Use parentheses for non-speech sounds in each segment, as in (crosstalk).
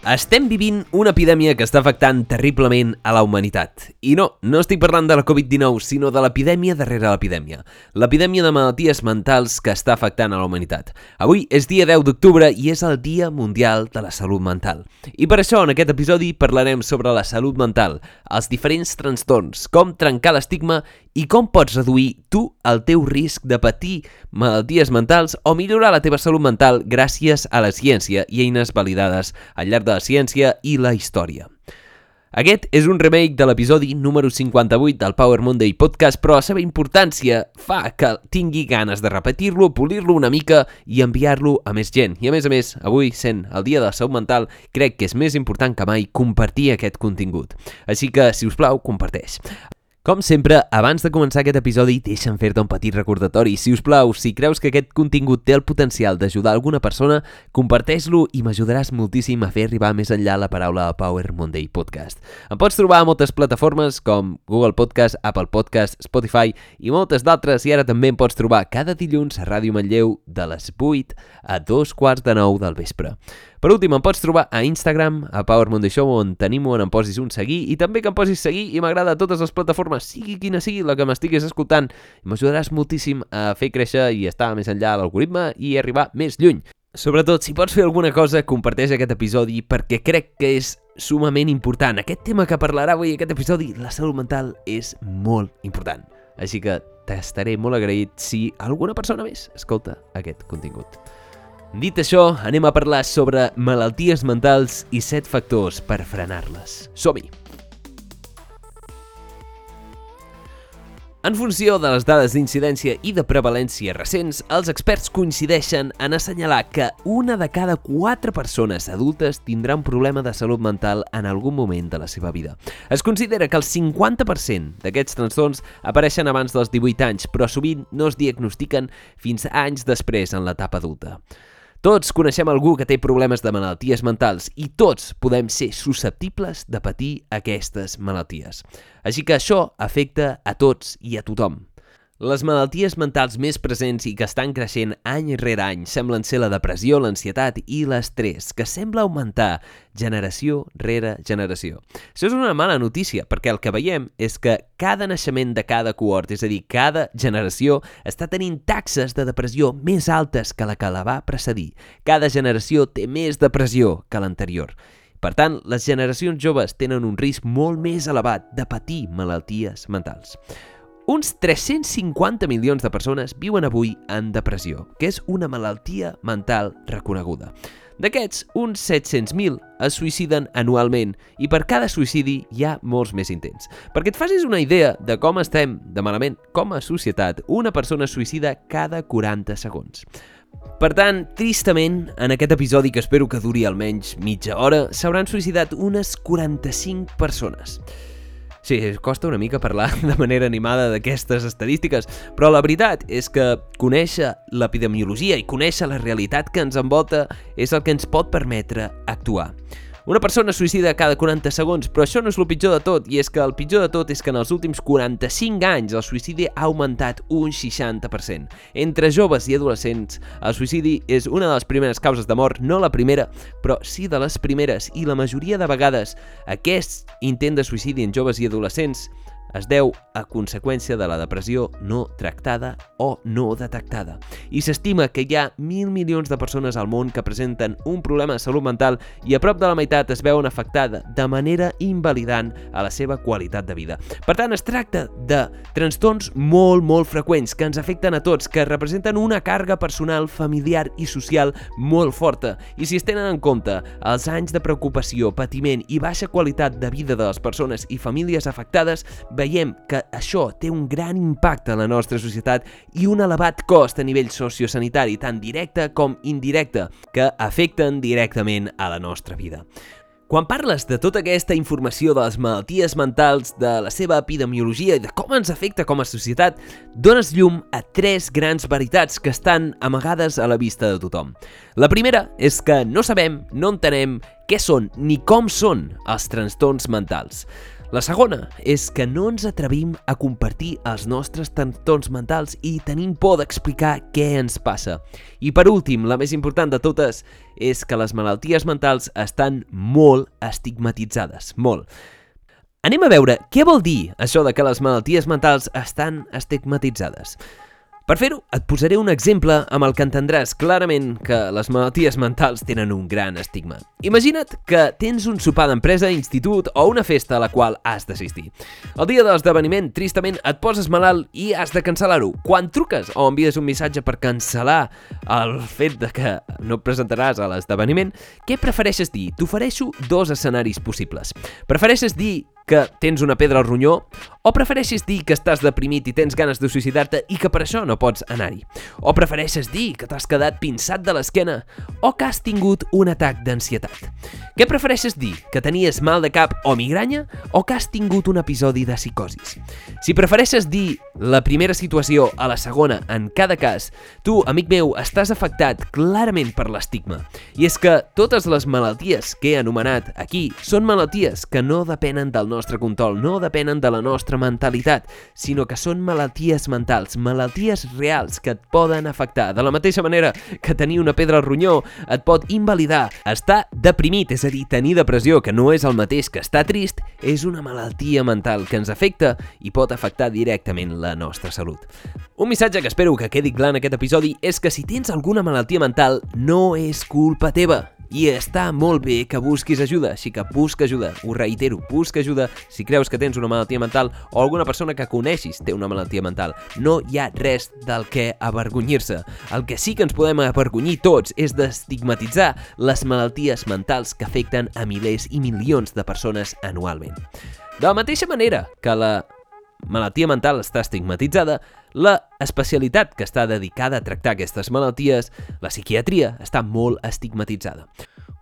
Estem vivint una epidèmia que està afectant terriblement a la humanitat. I no, no estic parlant de la Covid-19, sinó de l'epidèmia darrere l'epidèmia. L'epidèmia de malalties mentals que està afectant a la humanitat. Avui és dia 10 d'octubre i és el Dia Mundial de la Salut Mental. I per això, en aquest episodi, parlarem sobre la salut mental, els diferents trastorns, com trencar l'estigma i com pots reduir tu el teu risc de patir malalties mentals o millorar la teva salut mental gràcies a la ciència i eines validades al llarg de la ciència i la història. Aquest és un remake de l'episodi número 58 del Power Monday Podcast, però la seva importància fa que tingui ganes de repetir-lo, polir-lo una mica i enviar-lo a més gent. I a més a més, avui, sent el dia de la salut mental, crec que és més important que mai compartir aquest contingut. Així que, si us plau, comparteix. Com sempre, abans de començar aquest episodi, deixa'm fer-te un petit recordatori. Si us plau, si creus que aquest contingut té el potencial d'ajudar alguna persona, comparteix-lo i m'ajudaràs moltíssim a fer arribar més enllà la paraula Power Monday Podcast. Em pots trobar a moltes plataformes com Google Podcast, Apple Podcast, Spotify i moltes d'altres i ara també em pots trobar cada dilluns a Ràdio Manlleu de les 8 a dos quarts de 9 del vespre. Per últim, em pots trobar a Instagram, a Power Monday Show, on t'animo on em posis un seguir i també que em posis seguir i m'agrada totes les plataformes, sigui quina sigui la que m'estiguis escoltant. M'ajudaràs moltíssim a fer créixer i estar més enllà de l'algoritme i arribar més lluny. Sobretot, si pots fer alguna cosa, comparteix aquest episodi perquè crec que és sumament important. Aquest tema que parlarà avui aquest episodi, la salut mental, és molt important. Així que t'estaré molt agraït si alguna persona més escolta aquest contingut. Dit això, anem a parlar sobre malalties mentals i set factors per frenar-les. Som-hi! En funció de les dades d'incidència i de prevalència recents, els experts coincideixen en assenyalar que una de cada quatre persones adultes tindrà un problema de salut mental en algun moment de la seva vida. Es considera que el 50% d'aquests trastorns apareixen abans dels 18 anys, però sovint no es diagnostiquen fins anys després en l'etapa adulta. Tots coneixem algú que té problemes de malalties mentals i tots podem ser susceptibles de patir aquestes malalties. Així que això afecta a tots i a tothom. Les malalties mentals més presents i que estan creixent any rere any semblen ser la depressió, l'ansietat i l'estrès, que sembla augmentar generació rere generació. Això és una mala notícia, perquè el que veiem és que cada naixement de cada cohort, és a dir, cada generació, està tenint taxes de depressió més altes que la que la va precedir. Cada generació té més depressió que l'anterior. Per tant, les generacions joves tenen un risc molt més elevat de patir malalties mentals. Uns 350 milions de persones viuen avui en depressió, que és una malaltia mental reconeguda. D'aquests, uns 700.000 es suïciden anualment i per cada suïcidi hi ha molts més intents. Perquè et facis una idea de com estem de malament com a societat, una persona suïcida cada 40 segons. Per tant, tristament, en aquest episodi que espero que duri almenys mitja hora, s'hauran suïcidat unes 45 persones. Sí, costa una mica parlar (laughs) de manera animada d'aquestes estadístiques, però la veritat és que conèixer l'epidemiologia i conèixer la realitat que ens envolta és el que ens pot permetre actuar. Una persona suïcida cada 40 segons, però això no és el pitjor de tot, i és que el pitjor de tot és que en els últims 45 anys el suïcidi ha augmentat un 60%. Entre joves i adolescents, el suïcidi és una de les primeres causes de mort, no la primera, però sí de les primeres, i la majoria de vegades aquest intent de suïcidi en joves i adolescents es deu a conseqüència de la depressió no tractada o no detectada. I s'estima que hi ha mil milions de persones al món que presenten un problema de salut mental i a prop de la meitat es veuen afectada de manera invalidant a la seva qualitat de vida. Per tant, es tracta de trastorns molt, molt freqüents que ens afecten a tots, que representen una càrrega personal, familiar i social molt forta. I si es tenen en compte els anys de preocupació, patiment i baixa qualitat de vida de les persones i famílies afectades, veiem que això té un gran impacte en la nostra societat i un elevat cost a nivell sociosanitari, tant directe com indirecte, que afecten directament a la nostra vida. Quan parles de tota aquesta informació de les malalties mentals, de la seva epidemiologia i de com ens afecta com a societat, dones llum a tres grans veritats que estan amagades a la vista de tothom. La primera és que no sabem, no entenem què són ni com són els trastorns mentals. La segona és que no ens atrevim a compartir els nostres trastorns mentals i tenim por d'explicar què ens passa. I per últim, la més important de totes, és que les malalties mentals estan molt estigmatitzades, molt. Anem a veure què vol dir això de que les malalties mentals estan estigmatitzades. Per fer-ho, et posaré un exemple amb el que entendràs clarament que les malalties mentals tenen un gran estigma. Imagina't que tens un sopar d'empresa, institut o una festa a la qual has d'assistir. El dia de l'esdeveniment, tristament, et poses malalt i has de cancel·lar-ho. Quan truques o envies un missatge per cancel·lar el fet de que no et presentaràs a l'esdeveniment, què prefereixes dir? T'ofereixo dos escenaris possibles. Prefereixes dir que tens una pedra al ronyó o prefereixes dir que estàs deprimit i tens ganes de suïcidar-te i que per això no pots anar-hi? O prefereixes dir que t'has quedat pinçat de l'esquena o que has tingut un atac d'ansietat? Què prefereixes dir? Que tenies mal de cap o migranya o que has tingut un episodi de psicosis? Si prefereixes dir la primera situació a la segona en cada cas, tu, amic meu, estàs afectat clarament per l'estigma. I és que totes les malalties que he anomenat aquí són malalties que no depenen del nostre nostre control, no depenen de la nostra mentalitat, sinó que són malalties mentals, malalties reals que et poden afectar. De la mateixa manera que tenir una pedra al ronyó et pot invalidar, estar deprimit, és a dir, tenir depressió, que no és el mateix que estar trist, és una malaltia mental que ens afecta i pot afectar directament la nostra salut. Un missatge que espero que quedi clar en aquest episodi és que si tens alguna malaltia mental, no és culpa teva. I està molt bé que busquis ajuda, així que busca ajuda, ho reitero, busca ajuda si creus que tens una malaltia mental o alguna persona que coneixis té una malaltia mental. No hi ha res del que avergonyir-se. El que sí que ens podem avergonyir tots és d'estigmatitzar les malalties mentals que afecten a milers i milions de persones anualment. De la mateixa manera que la malaltia mental està estigmatitzada, la especialitat que està dedicada a tractar aquestes malalties, la psiquiatria, està molt estigmatitzada.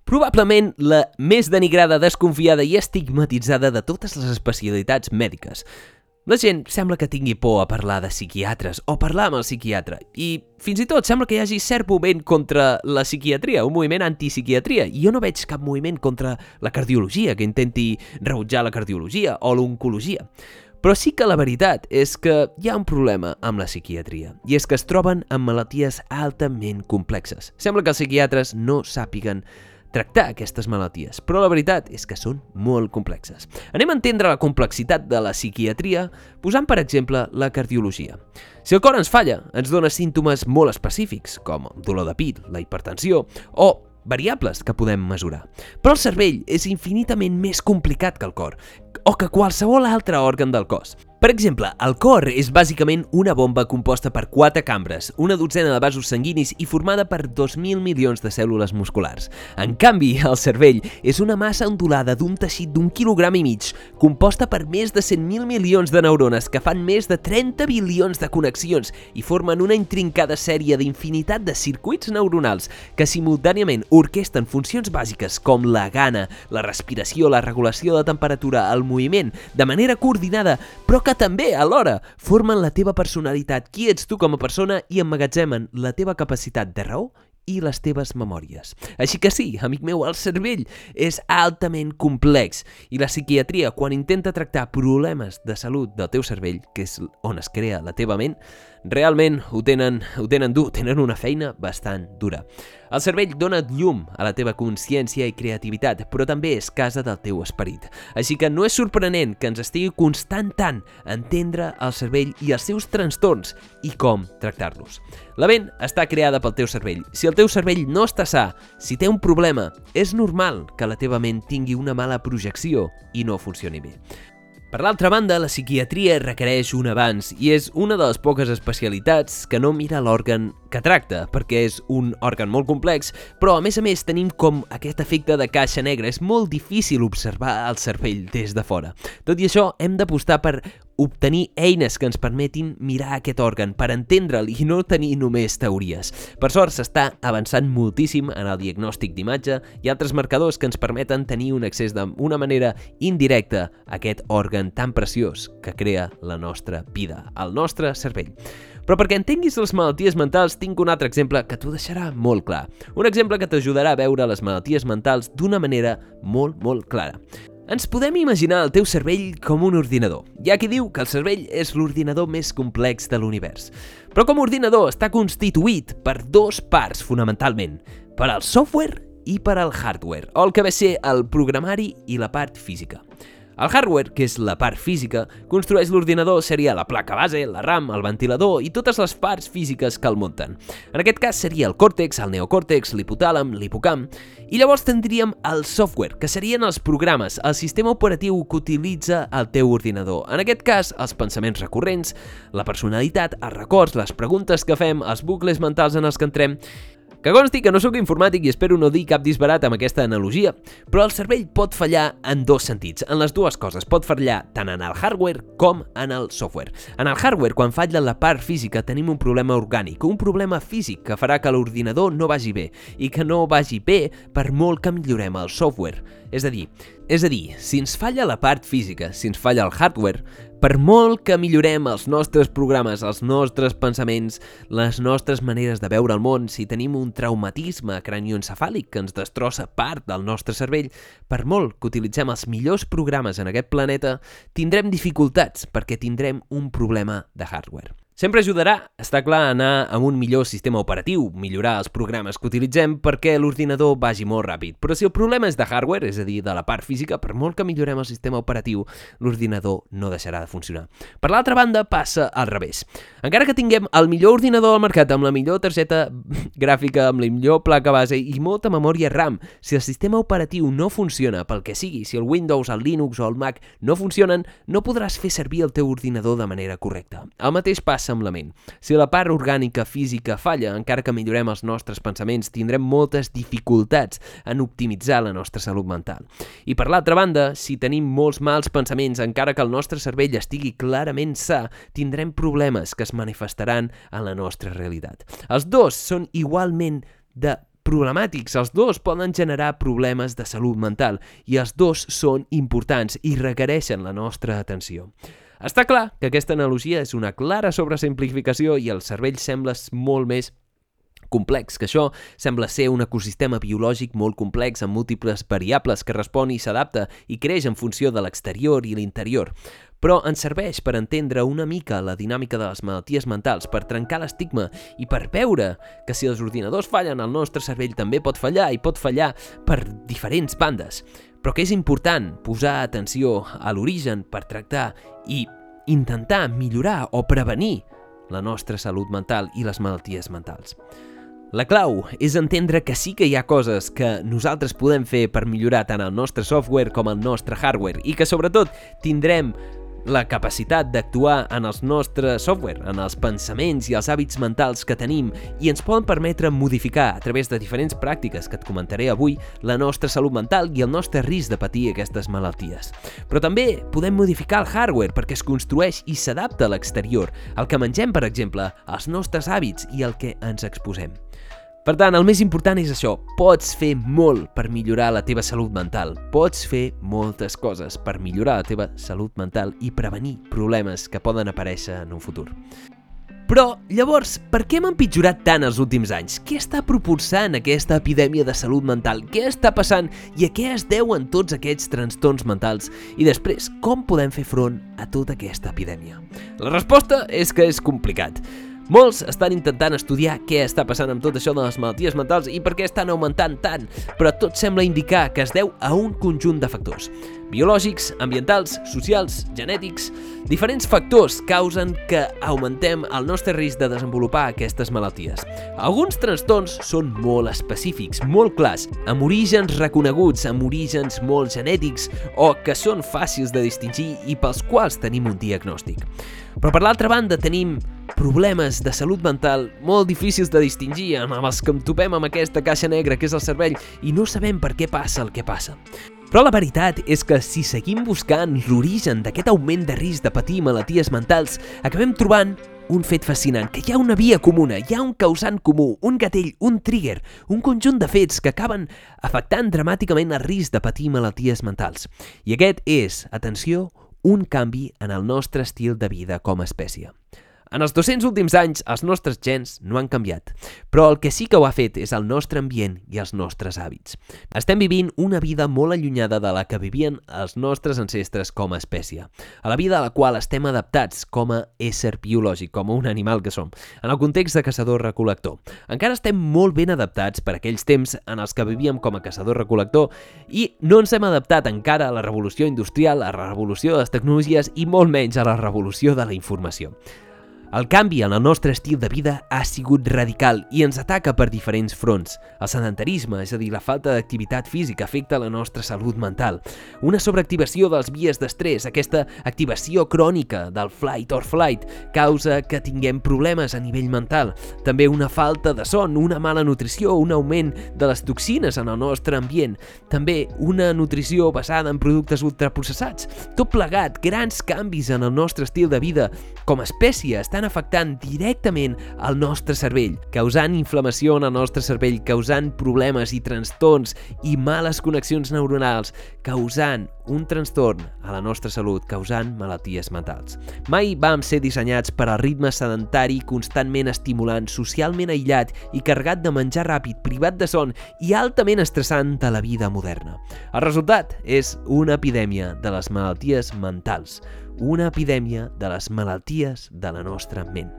Probablement la més denigrada, desconfiada i estigmatitzada de totes les especialitats mèdiques. La gent sembla que tingui por a parlar de psiquiatres o parlar amb el psiquiatre i fins i tot sembla que hi hagi cert moviment contra la psiquiatria, un moviment antipsiquiatria i jo no veig cap moviment contra la cardiologia que intenti rebutjar la cardiologia o l'oncologia. Però sí que la veritat és que hi ha un problema amb la psiquiatria, i és que es troben amb malalties altament complexes. Sembla que els psiquiatres no sàpiguen tractar aquestes malalties, però la veritat és que són molt complexes. Anem a entendre la complexitat de la psiquiatria posant, per exemple, la cardiologia. Si el cor ens falla, ens dona símptomes molt específics, com dolor de pit, la hipertensió o variables que podem mesurar. Però el cervell és infinitament més complicat que el cor o que qualsevol altre òrgan del cos. Per exemple, el cor és bàsicament una bomba composta per quatre cambres, una dotzena de vasos sanguinis i formada per 2.000 milions de cèl·lules musculars. En canvi, el cervell és una massa ondulada d'un teixit d'un quilogram i mig, composta per més de 100.000 milions de neurones que fan més de 30 bilions de connexions i formen una intrincada sèrie d'infinitat de circuits neuronals que simultàniament orquesten funcions bàsiques com la gana, la respiració, la regulació de temperatura, el moviment, de manera coordinada, però també, alhora, formen la teva personalitat, qui ets tu com a persona i emmagatzemen la teva capacitat de raó i les teves memòries. Així que sí, amic meu, el cervell és altament complex i la psiquiatria, quan intenta tractar problemes de salut del teu cervell, que és on es crea la teva ment, realment ho tenen, ho tenen dur, tenen una feina bastant dura. El cervell dona llum a la teva consciència i creativitat, però també és casa del teu esperit. Així que no és sorprenent que ens estigui constant tant entendre el cervell i els seus trastorns i com tractar-los. La ment està creada pel teu cervell. Si el teu cervell no està sa, si té un problema, és normal que la teva ment tingui una mala projecció i no funcioni bé. Per l'altra banda, la psiquiatria requereix un avanç i és una de les poques especialitats que no mira l'òrgan que tracta, perquè és un òrgan molt complex, però a més a més tenim com aquest efecte de caixa negra. És molt difícil observar el cervell des de fora. Tot i això, hem d'apostar per obtenir eines que ens permetin mirar aquest òrgan, per entendre'l i no tenir només teories. Per sort, s'està avançant moltíssim en el diagnòstic d'imatge i altres marcadors que ens permeten tenir un accés d'una manera indirecta a aquest òrgan tan preciós que crea la nostra vida, el nostre cervell. Però perquè entenguis les malalties mentals, tinc un altre exemple que t'ho deixarà molt clar. Un exemple que t'ajudarà a veure les malalties mentals d'una manera molt, molt clara. Ens podem imaginar el teu cervell com un ordinador. Hi ha qui diu que el cervell és l'ordinador més complex de l'univers. Però com a ordinador està constituït per dos parts, fonamentalment, per al software i per al hardware, o el que ve ser el programari i la part física. El hardware, que és la part física, construeix l'ordinador seria la placa base, la RAM, el ventilador i totes les parts físiques que el munten. En aquest cas seria el còrtex, el neocòrtex, l'hipotàlam, l'hipocamp, i llavors tindríem el software, que serien els programes, el sistema operatiu que utilitza el teu ordinador. En aquest cas, els pensaments recurrents, la personalitat, els records, les preguntes que fem, els bucles mentals en els que entrem, que consti que no sóc informàtic i espero no dir cap disbarat amb aquesta analogia, però el cervell pot fallar en dos sentits, en les dues coses. Pot fallar tant en el hardware com en el software. En el hardware, quan falla la part física, tenim un problema orgànic, un problema físic que farà que l'ordinador no vagi bé i que no vagi bé per molt que millorem el software. És a dir, és a dir, si ens falla la part física, si ens falla el hardware, per molt que millorem els nostres programes, els nostres pensaments, les nostres maneres de veure el món, si tenim un traumatisme cranioencefàlic que ens destrossa part del nostre cervell, per molt que utilitzem els millors programes en aquest planeta, tindrem dificultats perquè tindrem un problema de hardware. Sempre ajudarà, està clar, anar amb un millor sistema operatiu, millorar els programes que utilitzem perquè l'ordinador vagi molt ràpid. Però si el problema és de hardware, és a dir, de la part física, per molt que millorem el sistema operatiu, l'ordinador no deixarà de funcionar. Per l'altra banda, passa al revés. Encara que tinguem el millor ordinador al mercat amb la millor targeta (laughs) gràfica, amb la millor placa base i molta memòria RAM, si el sistema operatiu no funciona pel que sigui, si el Windows, el Linux o el Mac no funcionen, no podràs fer servir el teu ordinador de manera correcta. El mateix passa passa amb la ment. Si la part orgànica física falla, encara que millorem els nostres pensaments, tindrem moltes dificultats en optimitzar la nostra salut mental. I per l'altra banda, si tenim molts mals pensaments, encara que el nostre cervell estigui clarament sa, tindrem problemes que es manifestaran en la nostra realitat. Els dos són igualment de problemàtics. Els dos poden generar problemes de salut mental i els dos són importants i requereixen la nostra atenció. Està clar que aquesta analogia és una clara sobresimplificació i el cervell sembla molt més complex, que això sembla ser un ecosistema biològic molt complex amb múltiples variables que respon i s'adapta i creix en funció de l'exterior i l'interior. Però ens serveix per entendre una mica la dinàmica de les malalties mentals, per trencar l'estigma i per veure que si els ordinadors fallen, el nostre cervell també pot fallar i pot fallar per diferents bandes però que és important posar atenció a l'origen per tractar i intentar millorar o prevenir la nostra salut mental i les malalties mentals. La clau és entendre que sí que hi ha coses que nosaltres podem fer per millorar tant el nostre software com el nostre hardware i que sobretot tindrem la capacitat d'actuar en els nostres software, en els pensaments i els hàbits mentals que tenim i ens poden permetre modificar a través de diferents pràctiques que et comentaré avui la nostra salut mental i el nostre risc de patir aquestes malalties. Però també podem modificar el hardware perquè es construeix i s'adapta a l'exterior, el que mengem, per exemple, els nostres hàbits i el que ens exposem. Per tant, el més important és això. Pots fer molt per millorar la teva salut mental. Pots fer moltes coses per millorar la teva salut mental i prevenir problemes que poden aparèixer en un futur. Però, llavors, per què hem empitjorat tant els últims anys? Què està propulsant aquesta epidèmia de salut mental? Què està passant i a què es deuen tots aquests trastorns mentals? I després, com podem fer front a tota aquesta epidèmia? La resposta és que és complicat. Molts estan intentant estudiar què està passant amb tot això de les malalties mentals i per què estan augmentant tant, però tot sembla indicar que es deu a un conjunt de factors. Biològics, ambientals, socials, genètics... Diferents factors causen que augmentem el nostre risc de desenvolupar aquestes malalties. Alguns trastorns són molt específics, molt clars, amb orígens reconeguts, amb orígens molt genètics o que són fàcils de distingir i pels quals tenim un diagnòstic. Però per l'altra banda tenim problemes de salut mental molt difícils de distingir, amb els que em topem amb aquesta caixa negra que és el cervell i no sabem per què passa el que passa. Però la veritat és que si seguim buscant l'origen d'aquest augment de risc de patir malalties mentals, acabem trobant un fet fascinant, que hi ha una via comuna, hi ha un causant comú, un gatell, un trigger, un conjunt de fets que acaben afectant dramàticament el risc de patir malalties mentals. I aquest és, atenció, un canvi en el nostre estil de vida com a espècie. En els 200 últims anys, els nostres gens no han canviat, però el que sí que ho ha fet és el nostre ambient i els nostres hàbits. Estem vivint una vida molt allunyada de la que vivien els nostres ancestres com a espècie, a la vida a la qual estem adaptats com a ésser biològic, com a un animal que som, en el context de caçador-recolector. Encara estem molt ben adaptats per aquells temps en els que vivíem com a caçador-recolector i no ens hem adaptat encara a la revolució industrial, a la revolució de les tecnologies i molt menys a la revolució de la informació. El canvi en el nostre estil de vida ha sigut radical i ens ataca per diferents fronts. El sedentarisme, és a dir, la falta d'activitat física, afecta la nostra salut mental. Una sobreactivació dels vies d'estrès, aquesta activació crònica del flight or flight, causa que tinguem problemes a nivell mental. També una falta de son, una mala nutrició, un augment de les toxines en el nostre ambient. També una nutrició basada en productes ultraprocessats. Tot plegat, grans canvis en el nostre estil de vida com a espècie estan estan afectant directament el nostre cervell, causant inflamació en el nostre cervell, causant problemes i trastorns i males connexions neuronals, causant un trastorn a la nostra salut, causant malalties mentals. Mai vam ser dissenyats per al ritme sedentari constantment estimulant, socialment aïllat i carregat de menjar ràpid, privat de son i altament estressant de la vida moderna. El resultat és una epidèmia de les malalties mentals, una epidèmia de les malalties de la nostra ment.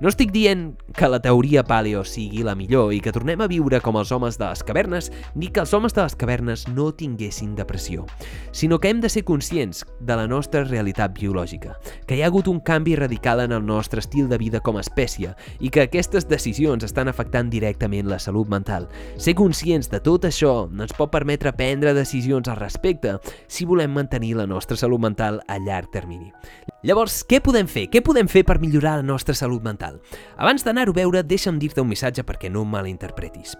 No estic dient que la teoria paleo sigui la millor i que tornem a viure com els homes de les cavernes, ni que els homes de les cavernes no tinguessin depressió, sinó que hem de ser conscients de la nostra realitat biològica, que hi ha hagut un canvi radical en el nostre estil de vida com a espècie i que aquestes decisions estan afectant directament la salut mental. Ser conscients de tot això ens pot permetre prendre decisions al respecte si volem mantenir la nostra salut mental a llarg termini termini. Llavors, què podem fer? Què podem fer per millorar la nostra salut mental? Abans d'anar-ho a veure, deixa'm dir-te un missatge perquè no malinterpretis.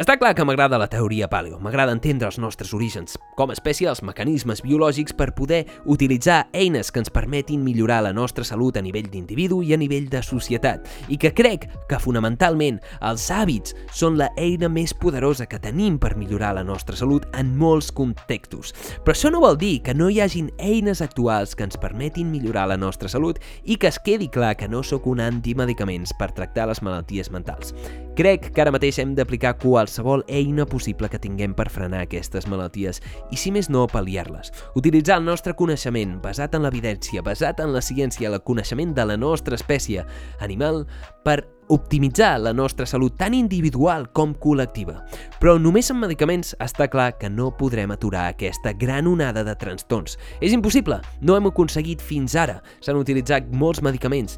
Està clar que m'agrada la teoria paleo, m'agrada entendre els nostres orígens, com a espècie els mecanismes biològics per poder utilitzar eines que ens permetin millorar la nostra salut a nivell d'individu i a nivell de societat, i que crec que fonamentalment els hàbits són la eina més poderosa que tenim per millorar la nostra salut en molts contextos. Però això no vol dir que no hi hagin eines actuals que ens permetin millorar la nostra salut i que es quedi clar que no sóc un antimedicaments per tractar les malalties mentals. Crec que ara mateix hem d'aplicar qualsevol eina possible que tinguem per frenar aquestes malalties i, si més no, pal·liar-les. Utilitzar el nostre coneixement basat en l'evidència, basat en la ciència, el coneixement de la nostra espècie animal per optimitzar la nostra salut tant individual com col·lectiva. Però només amb medicaments està clar que no podrem aturar aquesta gran onada de trastorns. És impossible, no hem aconseguit fins ara. S'han utilitzat molts medicaments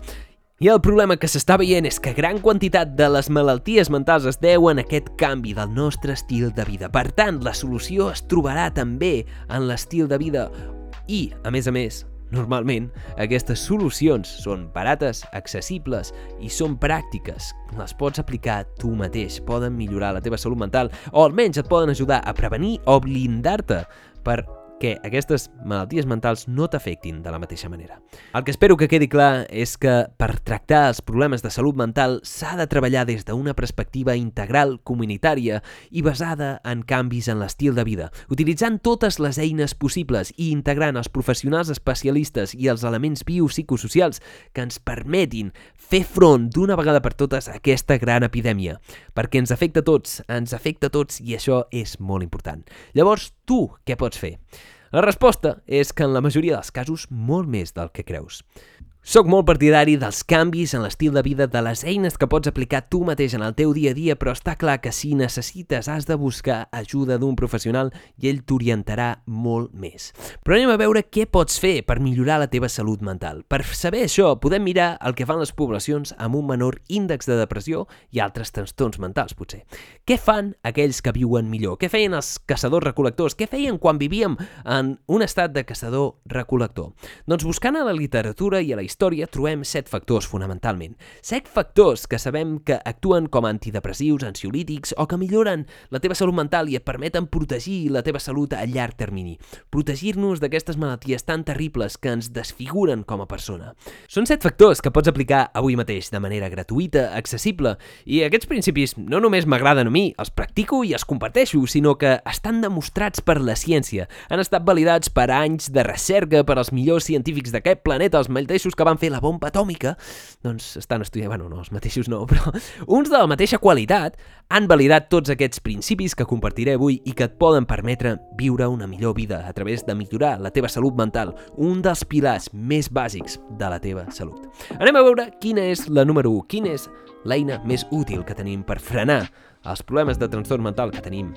i el problema que s'està veient és que gran quantitat de les malalties mentals es deuen a aquest canvi del nostre estil de vida. Per tant, la solució es trobarà també en l'estil de vida i, a més a més, Normalment, aquestes solucions són barates, accessibles i són pràctiques. Les pots aplicar tu mateix, poden millorar la teva salut mental o almenys et poden ajudar a prevenir o blindar-te per que aquestes malalties mentals no t'afectin de la mateixa manera. El que espero que quedi clar és que per tractar els problemes de salut mental s'ha de treballar des d'una perspectiva integral, comunitària i basada en canvis en l'estil de vida, utilitzant totes les eines possibles i integrant els professionals especialistes i els elements biopsicosocials que ens permetin fer front d'una vegada per totes a aquesta gran epidèmia, perquè ens afecta a tots, ens afecta a tots i això és molt important. Llavors, tu què pots fer? La resposta és que en la majoria dels casos molt més del que creus. Soc molt partidari dels canvis en l'estil de vida de les eines que pots aplicar tu mateix en el teu dia a dia, però està clar que si necessites has de buscar ajuda d'un professional i ell t'orientarà molt més. Però anem a veure què pots fer per millorar la teva salut mental. Per saber això, podem mirar el que fan les poblacions amb un menor índex de depressió i altres trastorns mentals, potser. Què fan aquells que viuen millor? Què feien els caçadors-recol·lectors? Què feien quan vivíem en un estat de caçador-recol·lector? Doncs buscant a la literatura i a la història trobem set factors fonamentalment. Set factors que sabem que actuen com antidepressius, ansiolítics o que milloren la teva salut mental i et permeten protegir la teva salut a llarg termini. Protegir-nos d'aquestes malalties tan terribles que ens desfiguren com a persona. Són set factors que pots aplicar avui mateix de manera gratuïta, accessible, i aquests principis no només m'agraden a mi, els practico i els comparteixo, sinó que estan demostrats per la ciència, han estat validats per anys de recerca per als millors científics d'aquest planeta, els mateixos que van fer la bomba atòmica, doncs estan estudiant, bueno, no, els mateixos no, però uns de la mateixa qualitat han validat tots aquests principis que compartiré avui i que et poden permetre viure una millor vida a través de millorar la teva salut mental, un dels pilars més bàsics de la teva salut. Anem a veure quina és la número 1, quina és l'eina més útil que tenim per frenar els problemes de trastorn mental que tenim.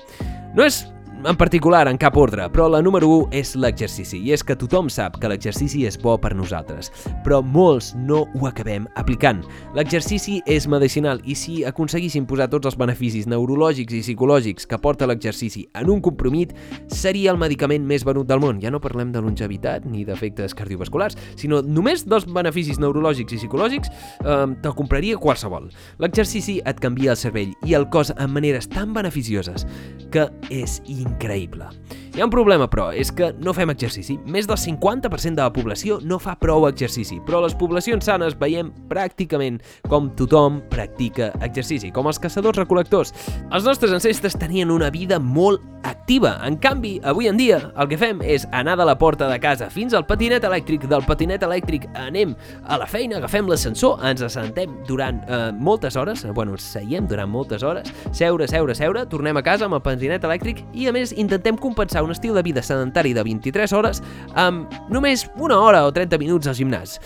No és en particular en cap ordre, però la número 1 és l'exercici, i és que tothom sap que l'exercici és bo per nosaltres, però molts no ho acabem aplicant. L'exercici és medicinal i si aconseguíssim posar tots els beneficis neurològics i psicològics que porta l'exercici en un compromit, seria el medicament més venut del món. Ja no parlem de longevitat ni d'efectes cardiovasculars, sinó només dos beneficis neurològics i psicològics eh, te'l compraria qualsevol. L'exercici et canvia el cervell i el cos en maneres tan beneficioses que és increïble increïble. Hi ha un problema, però, és que no fem exercici. Més del 50% de la població no fa prou exercici, però les poblacions sanes veiem pràcticament com tothom practica exercici, com els caçadors-recol·lectors. Els nostres ancestres tenien una vida molt activa. En canvi, avui en dia, el que fem és anar de la porta de casa fins al patinet elèctric, del patinet elèctric anem a la feina, agafem l'ascensor, ens assentem durant eh, moltes hores, bueno, ens seiem durant moltes hores, seure, seure, seure, tornem a casa amb el patinet elèctric i, a més, intentem compensar un estil de vida sedentari de 23 hores amb només una hora o 30 minuts al gimnàs.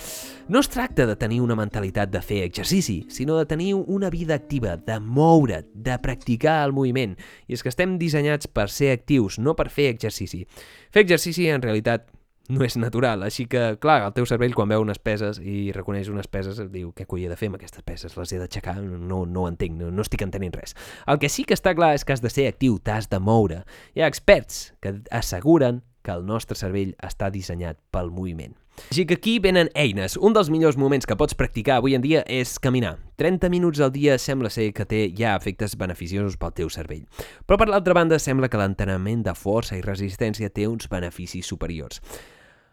No es tracta de tenir una mentalitat de fer exercici, sinó de tenir una vida activa, de moure't, de practicar el moviment. I és que estem dissenyats per ser actius, no per fer exercici. Fer exercici, en realitat, no és natural. Així que, clar, el teu cervell quan veu unes peses i reconeix unes peses et diu què coi de fer amb aquestes peses? Les he d'aixecar? No, no entenc, no, no estic entenent res. El que sí que està clar és que has de ser actiu, t'has de moure. Hi ha experts que asseguren que el nostre cervell està dissenyat pel moviment. Així que aquí venen eines. Un dels millors moments que pots practicar avui en dia és caminar. 30 minuts al dia sembla ser que té ja efectes beneficiosos pel teu cervell. Però per l'altra banda sembla que l'entrenament de força i resistència té uns beneficis superiors.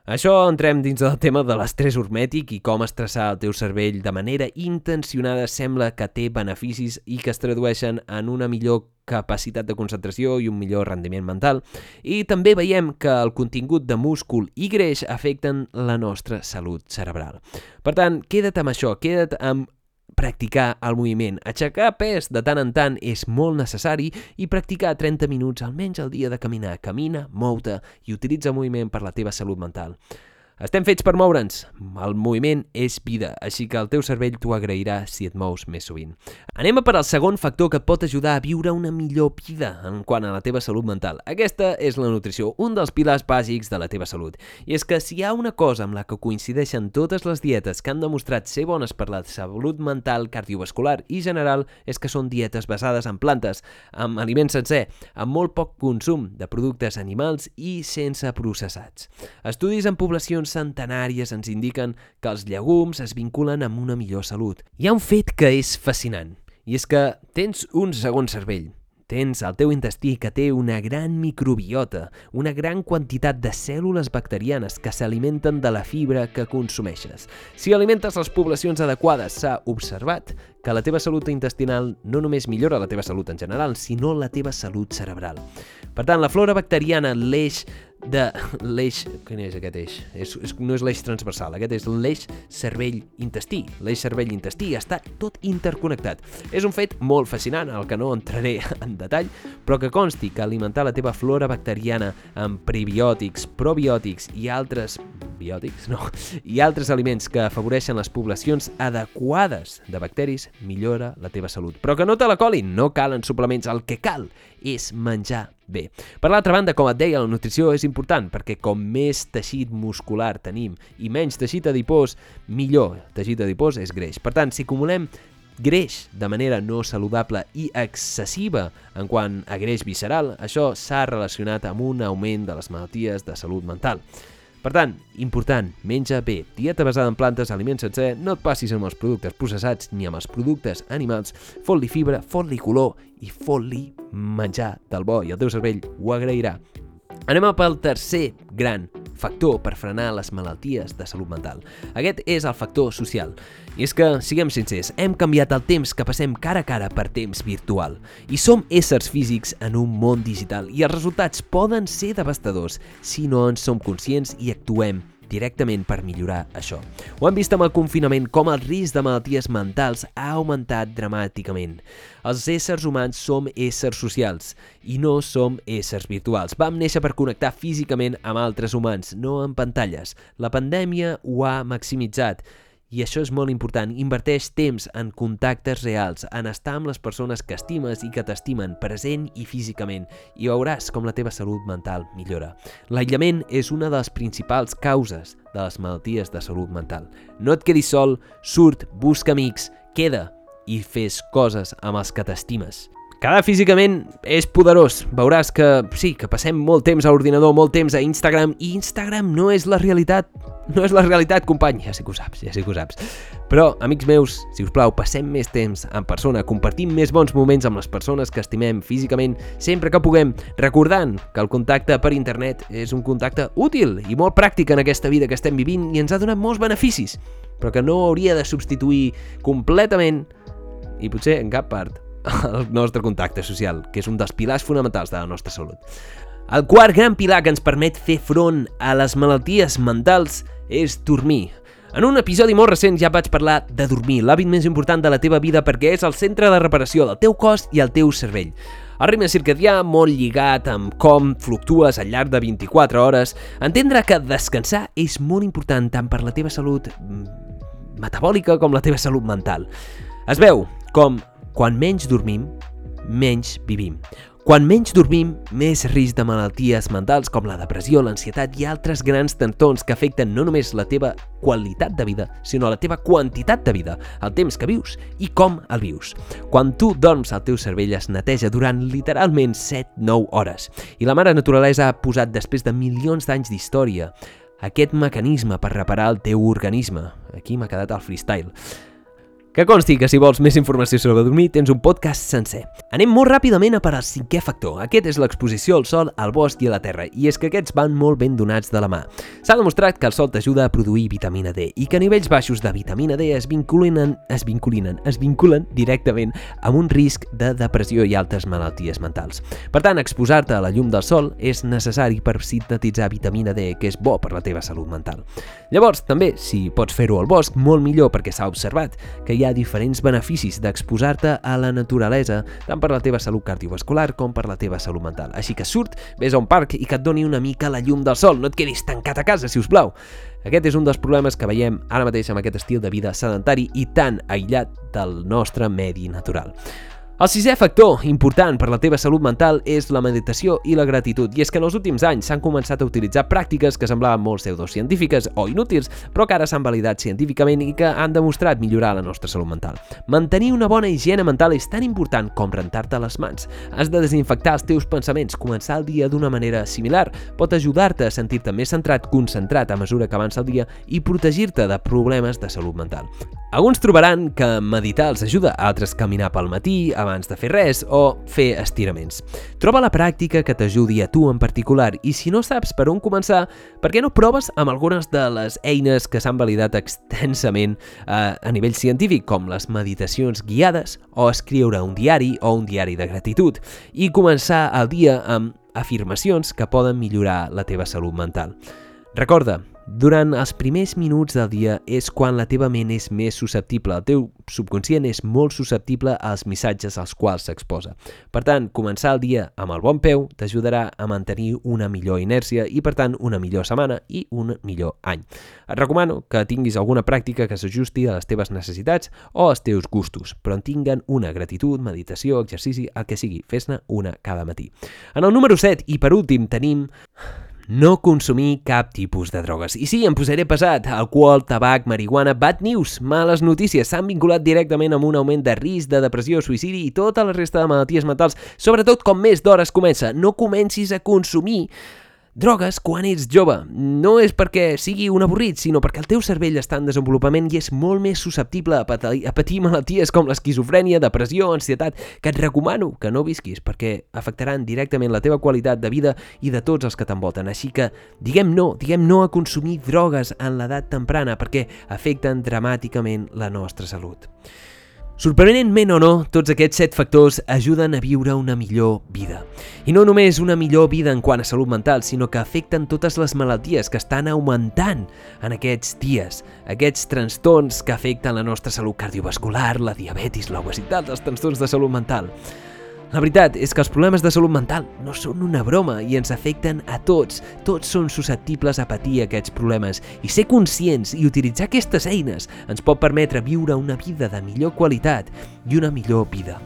Això entrem dins del tema de l'estrès hormètic i com estressar el teu cervell de manera intencionada sembla que té beneficis i que es tradueixen en una millor capacitat de concentració i un millor rendiment mental. I també veiem que el contingut de múscul i greix afecten la nostra salut cerebral. Per tant, queda't amb això, queda't amb practicar el moviment. Aixecar pes de tant en tant és molt necessari i practicar 30 minuts almenys al dia de caminar. Camina, mou-te i utilitza el moviment per la teva salut mental. Estem fets per moure'ns. El moviment és vida, així que el teu cervell t'ho agrairà si et mous més sovint. Anem a per al segon factor que et pot ajudar a viure una millor vida en quant a la teva salut mental. Aquesta és la nutrició, un dels pilars bàsics de la teva salut. I és que si hi ha una cosa amb la que coincideixen totes les dietes que han demostrat ser bones per la salut mental, cardiovascular i general, és que són dietes basades en plantes, amb aliment sencer, amb molt poc consum de productes animals i sense processats. Estudis en poblacions centenàries ens indiquen que els llegums es vinculen amb una millor salut. Hi ha un fet que és fascinant, i és que tens un segon cervell. Tens el teu intestí que té una gran microbiota, una gran quantitat de cèl·lules bacterianes que s'alimenten de la fibra que consumeixes. Si alimentes les poblacions adequades, s'ha observat que la teva salut intestinal no només millora la teva salut en general, sinó la teva salut cerebral. Per tant, la flora bacteriana, l'eix de l'eix... Quin és aquest eix? És, és, no és l'eix transversal, aquest és l'eix cervell-intestí. L'eix cervell-intestí està tot interconnectat. És un fet molt fascinant, el que no entraré (laughs) en detall, però que consti que alimentar la teva flora bacteriana amb prebiòtics, probiòtics i altres biòtics, no, i altres aliments que afavoreixen les poblacions adequades de bacteris millora la teva salut. Però que no te la colin, no calen suplements, el que cal és menjar bé. Per l'altra banda, com et deia, la nutrició és important perquè com més teixit muscular tenim i menys teixit adipós, millor. Teixit adipós és greix. Per tant, si acumulem greix de manera no saludable i excessiva en quant a greix visceral, això s'ha relacionat amb un augment de les malalties de salut mental. Per tant, important, menja bé, dieta basada en plantes, aliments sencer, no et passis amb els productes processats ni amb els productes animals, fot-li fibra, fot-li color i fot-li menjar del bo i el teu cervell ho agrairà. Anem a pel tercer gran factor per frenar les malalties de salut mental. Aquest és el factor social. I és que, siguem sincers, hem canviat el temps que passem cara a cara per temps virtual. I som éssers físics en un món digital i els resultats poden ser devastadors si no en som conscients i actuem directament per millorar això. Ho hem vist amb el confinament com el risc de malalties mentals ha augmentat dramàticament. Els éssers humans som éssers socials i no som éssers virtuals. Vam néixer per connectar físicament amb altres humans, no en pantalles. La pandèmia ho ha maximitzat i això és molt important. Inverteix temps en contactes reals, en estar amb les persones que estimes i que t'estimen, present i físicament, i veuràs com la teva salut mental millora. L'aïllament és una de les principals causes de les malalties de salut mental. No et quedis sol, surt, busca amics, queda i fes coses amb els que t'estimes. Quedar físicament és poderós. Veuràs que sí, que passem molt temps a l'ordinador, molt temps a Instagram, i Instagram no és la realitat. No és la realitat, company. Ja sé que ho saps, ja sé que ho saps. Però, amics meus, si us plau, passem més temps en persona, compartim més bons moments amb les persones que estimem físicament sempre que puguem, recordant que el contacte per internet és un contacte útil i molt pràctic en aquesta vida que estem vivint i ens ha donat molts beneficis, però que no hauria de substituir completament i potser en cap part el nostre contacte social, que és un dels pilars fonamentals de la nostra salut. El quart gran pilar que ens permet fer front a les malalties mentals és dormir. En un episodi molt recent ja vaig parlar de dormir, l'hàbit més important de la teva vida perquè és el centre de reparació del teu cos i el teu cervell. El ritme circadià, molt lligat amb com fluctues al llarg de 24 hores, entendre que descansar és molt important tant per la teva salut mm, metabòlica com la teva salut mental. Es veu com quan menys dormim, menys vivim. Quan menys dormim, més risc de malalties mentals com la depressió, l'ansietat i altres grans tentons que afecten no només la teva qualitat de vida, sinó la teva quantitat de vida, el temps que vius i com el vius. Quan tu dorms, el teu cervell es neteja durant literalment 7-9 hores. I la mare naturalesa ha posat, després de milions d'anys d'història, aquest mecanisme per reparar el teu organisme. Aquí m'ha quedat el freestyle. Que consti que si vols més informació sobre dormir tens un podcast sencer. Anem molt ràpidament a per al cinquè factor. Aquest és l'exposició al sol, al bosc i a la terra, i és que aquests van molt ben donats de la mà. S'ha demostrat que el sol t'ajuda a produir vitamina D i que nivells baixos de vitamina D es vinculen, es vinculen, es vinculen directament amb un risc de depressió i altres malalties mentals. Per tant, exposar-te a la llum del sol és necessari per sintetitzar vitamina D, que és bo per la teva salut mental. Llavors, també, si pots fer-ho al bosc, molt millor perquè s'ha observat que hi ha ha diferents beneficis d'exposar-te a la naturalesa, tant per la teva salut cardiovascular com per la teva salut mental. Així que surt, vés a un parc i que et doni una mica la llum del sol, no et quedis tancat a casa, si us plau. Aquest és un dels problemes que veiem ara mateix amb aquest estil de vida sedentari i tan aïllat del nostre medi natural. El sisè factor important per la teva salut mental és la meditació i la gratitud, i és que en els últims anys s'han començat a utilitzar pràctiques que semblaven molt pseudocientífiques o inútils, però que ara s'han validat científicament i que han demostrat millorar la nostra salut mental. Mantenir una bona higiene mental és tan important com rentar-te les mans. Has de desinfectar els teus pensaments, començar el dia d'una manera similar, pot ajudar-te a sentir-te més centrat, concentrat a mesura que avança el dia i protegir-te de problemes de salut mental. Alguns trobaran que meditar els ajuda, altres caminar pel matí, abans de fer res o fer estiraments. Troba la pràctica que t'ajudi a tu en particular i si no saps per on començar, per què no proves amb algunes de les eines que s'han validat extensament eh, a nivell científic, com les meditacions guiades o escriure un diari o un diari de gratitud i començar el dia amb afirmacions que poden millorar la teva salut mental. Recorda, durant els primers minuts del dia és quan la teva ment és més susceptible, el teu subconscient és molt susceptible als missatges als quals s'exposa. Per tant, començar el dia amb el bon peu t'ajudarà a mantenir una millor inèrcia i, per tant, una millor setmana i un millor any. Et recomano que tinguis alguna pràctica que s'ajusti a les teves necessitats o als teus gustos, però en tinguen una gratitud, meditació, exercici, el que sigui. Fes-ne una cada matí. En el número 7 i per últim tenim no consumir cap tipus de drogues. I sí, em posaré pesat. Alcohol, tabac, marihuana, bad news, males notícies, s'han vinculat directament amb un augment de risc de depressió, suïcidi i tota la resta de malalties mentals, sobretot com més d'hores comença. No comencis a consumir drogues quan ets jove. No és perquè sigui un avorrit, sinó perquè el teu cervell està en desenvolupament i és molt més susceptible a patir, a patir malalties com l'esquizofrènia, depressió, ansietat, que et recomano que no visquis perquè afectaran directament la teva qualitat de vida i de tots els que t'envolten. Així que diguem no, diguem no a consumir drogues en l'edat temprana perquè afecten dramàticament la nostra salut. Sorprenentment o no, tots aquests set factors ajuden a viure una millor vida. I no només una millor vida en quant a salut mental, sinó que afecten totes les malalties que estan augmentant en aquests dies. Aquests trastorns que afecten la nostra salut cardiovascular, la diabetis, l'obesitat, els trastorns de salut mental. La veritat és que els problemes de salut mental no són una broma i ens afecten a tots. Tots són susceptibles a patir aquests problemes i ser conscients i utilitzar aquestes eines ens pot permetre viure una vida de millor qualitat i una millor vida.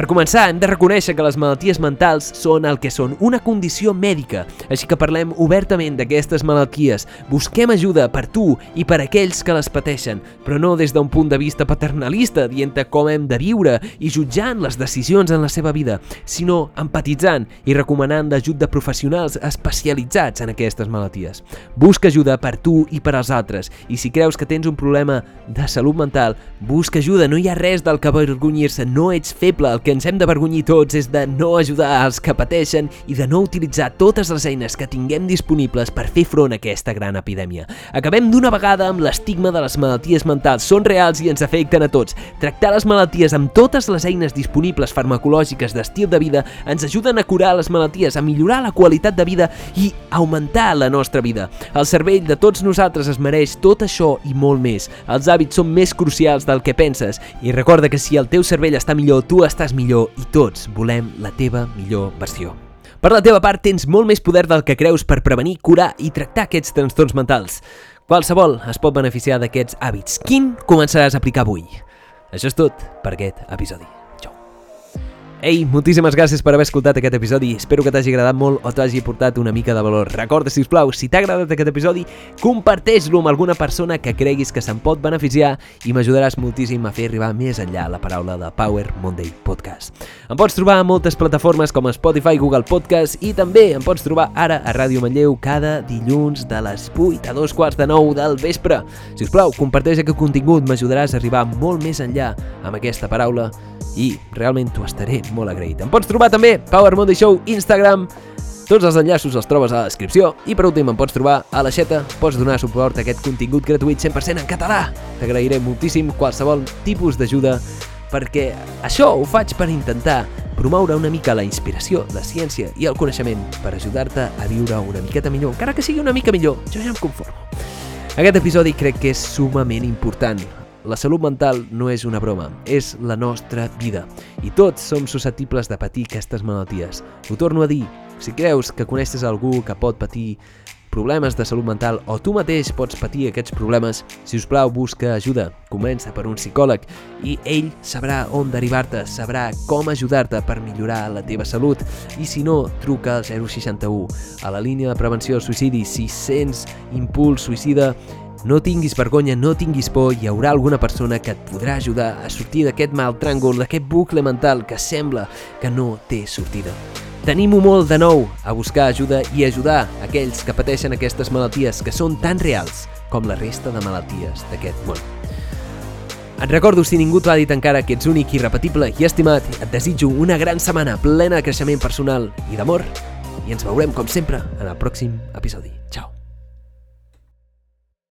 Per començar, hem de reconèixer que les malalties mentals són el que són, una condició mèdica, així que parlem obertament d'aquestes malalties, busquem ajuda per tu i per aquells que les pateixen, però no des d'un punt de vista paternalista, dient com hem de viure i jutjant les decisions en la seva vida, sinó empatitzant i recomanant l'ajut de professionals especialitzats en aquestes malalties. Busca ajuda per tu i per als altres, i si creus que tens un problema de salut mental, busca ajuda, no hi ha res del que avergonyir-se, no ets feble, el que ens hem d'avergonyir tots és de no ajudar als que pateixen i de no utilitzar totes les eines que tinguem disponibles per fer front a aquesta gran epidèmia. Acabem d'una vegada amb l'estigma de les malalties mentals. Són reals i ens afecten a tots. Tractar les malalties amb totes les eines disponibles farmacològiques d'estil de vida ens ajuden a curar les malalties, a millorar la qualitat de vida i augmentar la nostra vida. El cervell de tots nosaltres es mereix tot això i molt més. Els hàbits són més crucials del que penses i recorda que si el teu cervell està millor, tu estàs seràs millor i tots volem la teva millor versió. Per la teva part, tens molt més poder del que creus per prevenir, curar i tractar aquests trastorns mentals. Qualsevol es pot beneficiar d'aquests hàbits. Quin començaràs a aplicar avui? Això és tot per aquest episodi. Ei, moltíssimes gràcies per haver escoltat aquest episodi. Espero que t'hagi agradat molt o t'hagi portat una mica de valor. Recorda, si us plau, si t'ha agradat aquest episodi, comparteix-lo amb alguna persona que creguis que se'n pot beneficiar i m'ajudaràs moltíssim a fer arribar més enllà la paraula de Power Monday Podcast. Em pots trobar a moltes plataformes com Spotify, Google Podcast i també em pots trobar ara a Ràdio Manlleu cada dilluns de les 8 a 2 quarts de 9 del vespre. Si us plau, comparteix aquest contingut, m'ajudaràs a arribar molt més enllà amb aquesta paraula i realment t'ho estaré molt agraït. Em pots trobar també Power Monday Show Instagram, tots els enllaços els trobes a la descripció i per últim em pots trobar a la xeta, pots donar suport a aquest contingut gratuït 100% en català. T'agrairé moltíssim qualsevol tipus d'ajuda perquè això ho faig per intentar promoure una mica la inspiració, la ciència i el coneixement per ajudar-te a viure una miqueta millor, encara que sigui una mica millor, jo ja em conformo. Aquest episodi crec que és sumament important, la salut mental no és una broma, és la nostra vida. I tots som susceptibles de patir aquestes malalties. Ho torno a dir, si creus que coneixes algú que pot patir problemes de salut mental o tu mateix pots patir aquests problemes, si us plau busca ajuda. Comença per un psicòleg i ell sabrà on derivar-te, sabrà com ajudar-te per millorar la teva salut i si no, truca al 061 a la línia de prevenció del suïcidi si sents impuls suïcida no tinguis vergonya, no tinguis por, hi haurà alguna persona que et podrà ajudar a sortir d'aquest mal tràngol, d'aquest bucle mental que sembla que no té sortida. Tenim-ho molt de nou a buscar ajuda i ajudar aquells que pateixen aquestes malalties que són tan reals com la resta de malalties d'aquest món. Et recordo, si ningú t'ho ha dit encara, que ets únic, irrepetible i estimat, et desitjo una gran setmana plena de creixement personal i d'amor i ens veurem, com sempre, en el pròxim episodi. Ciao!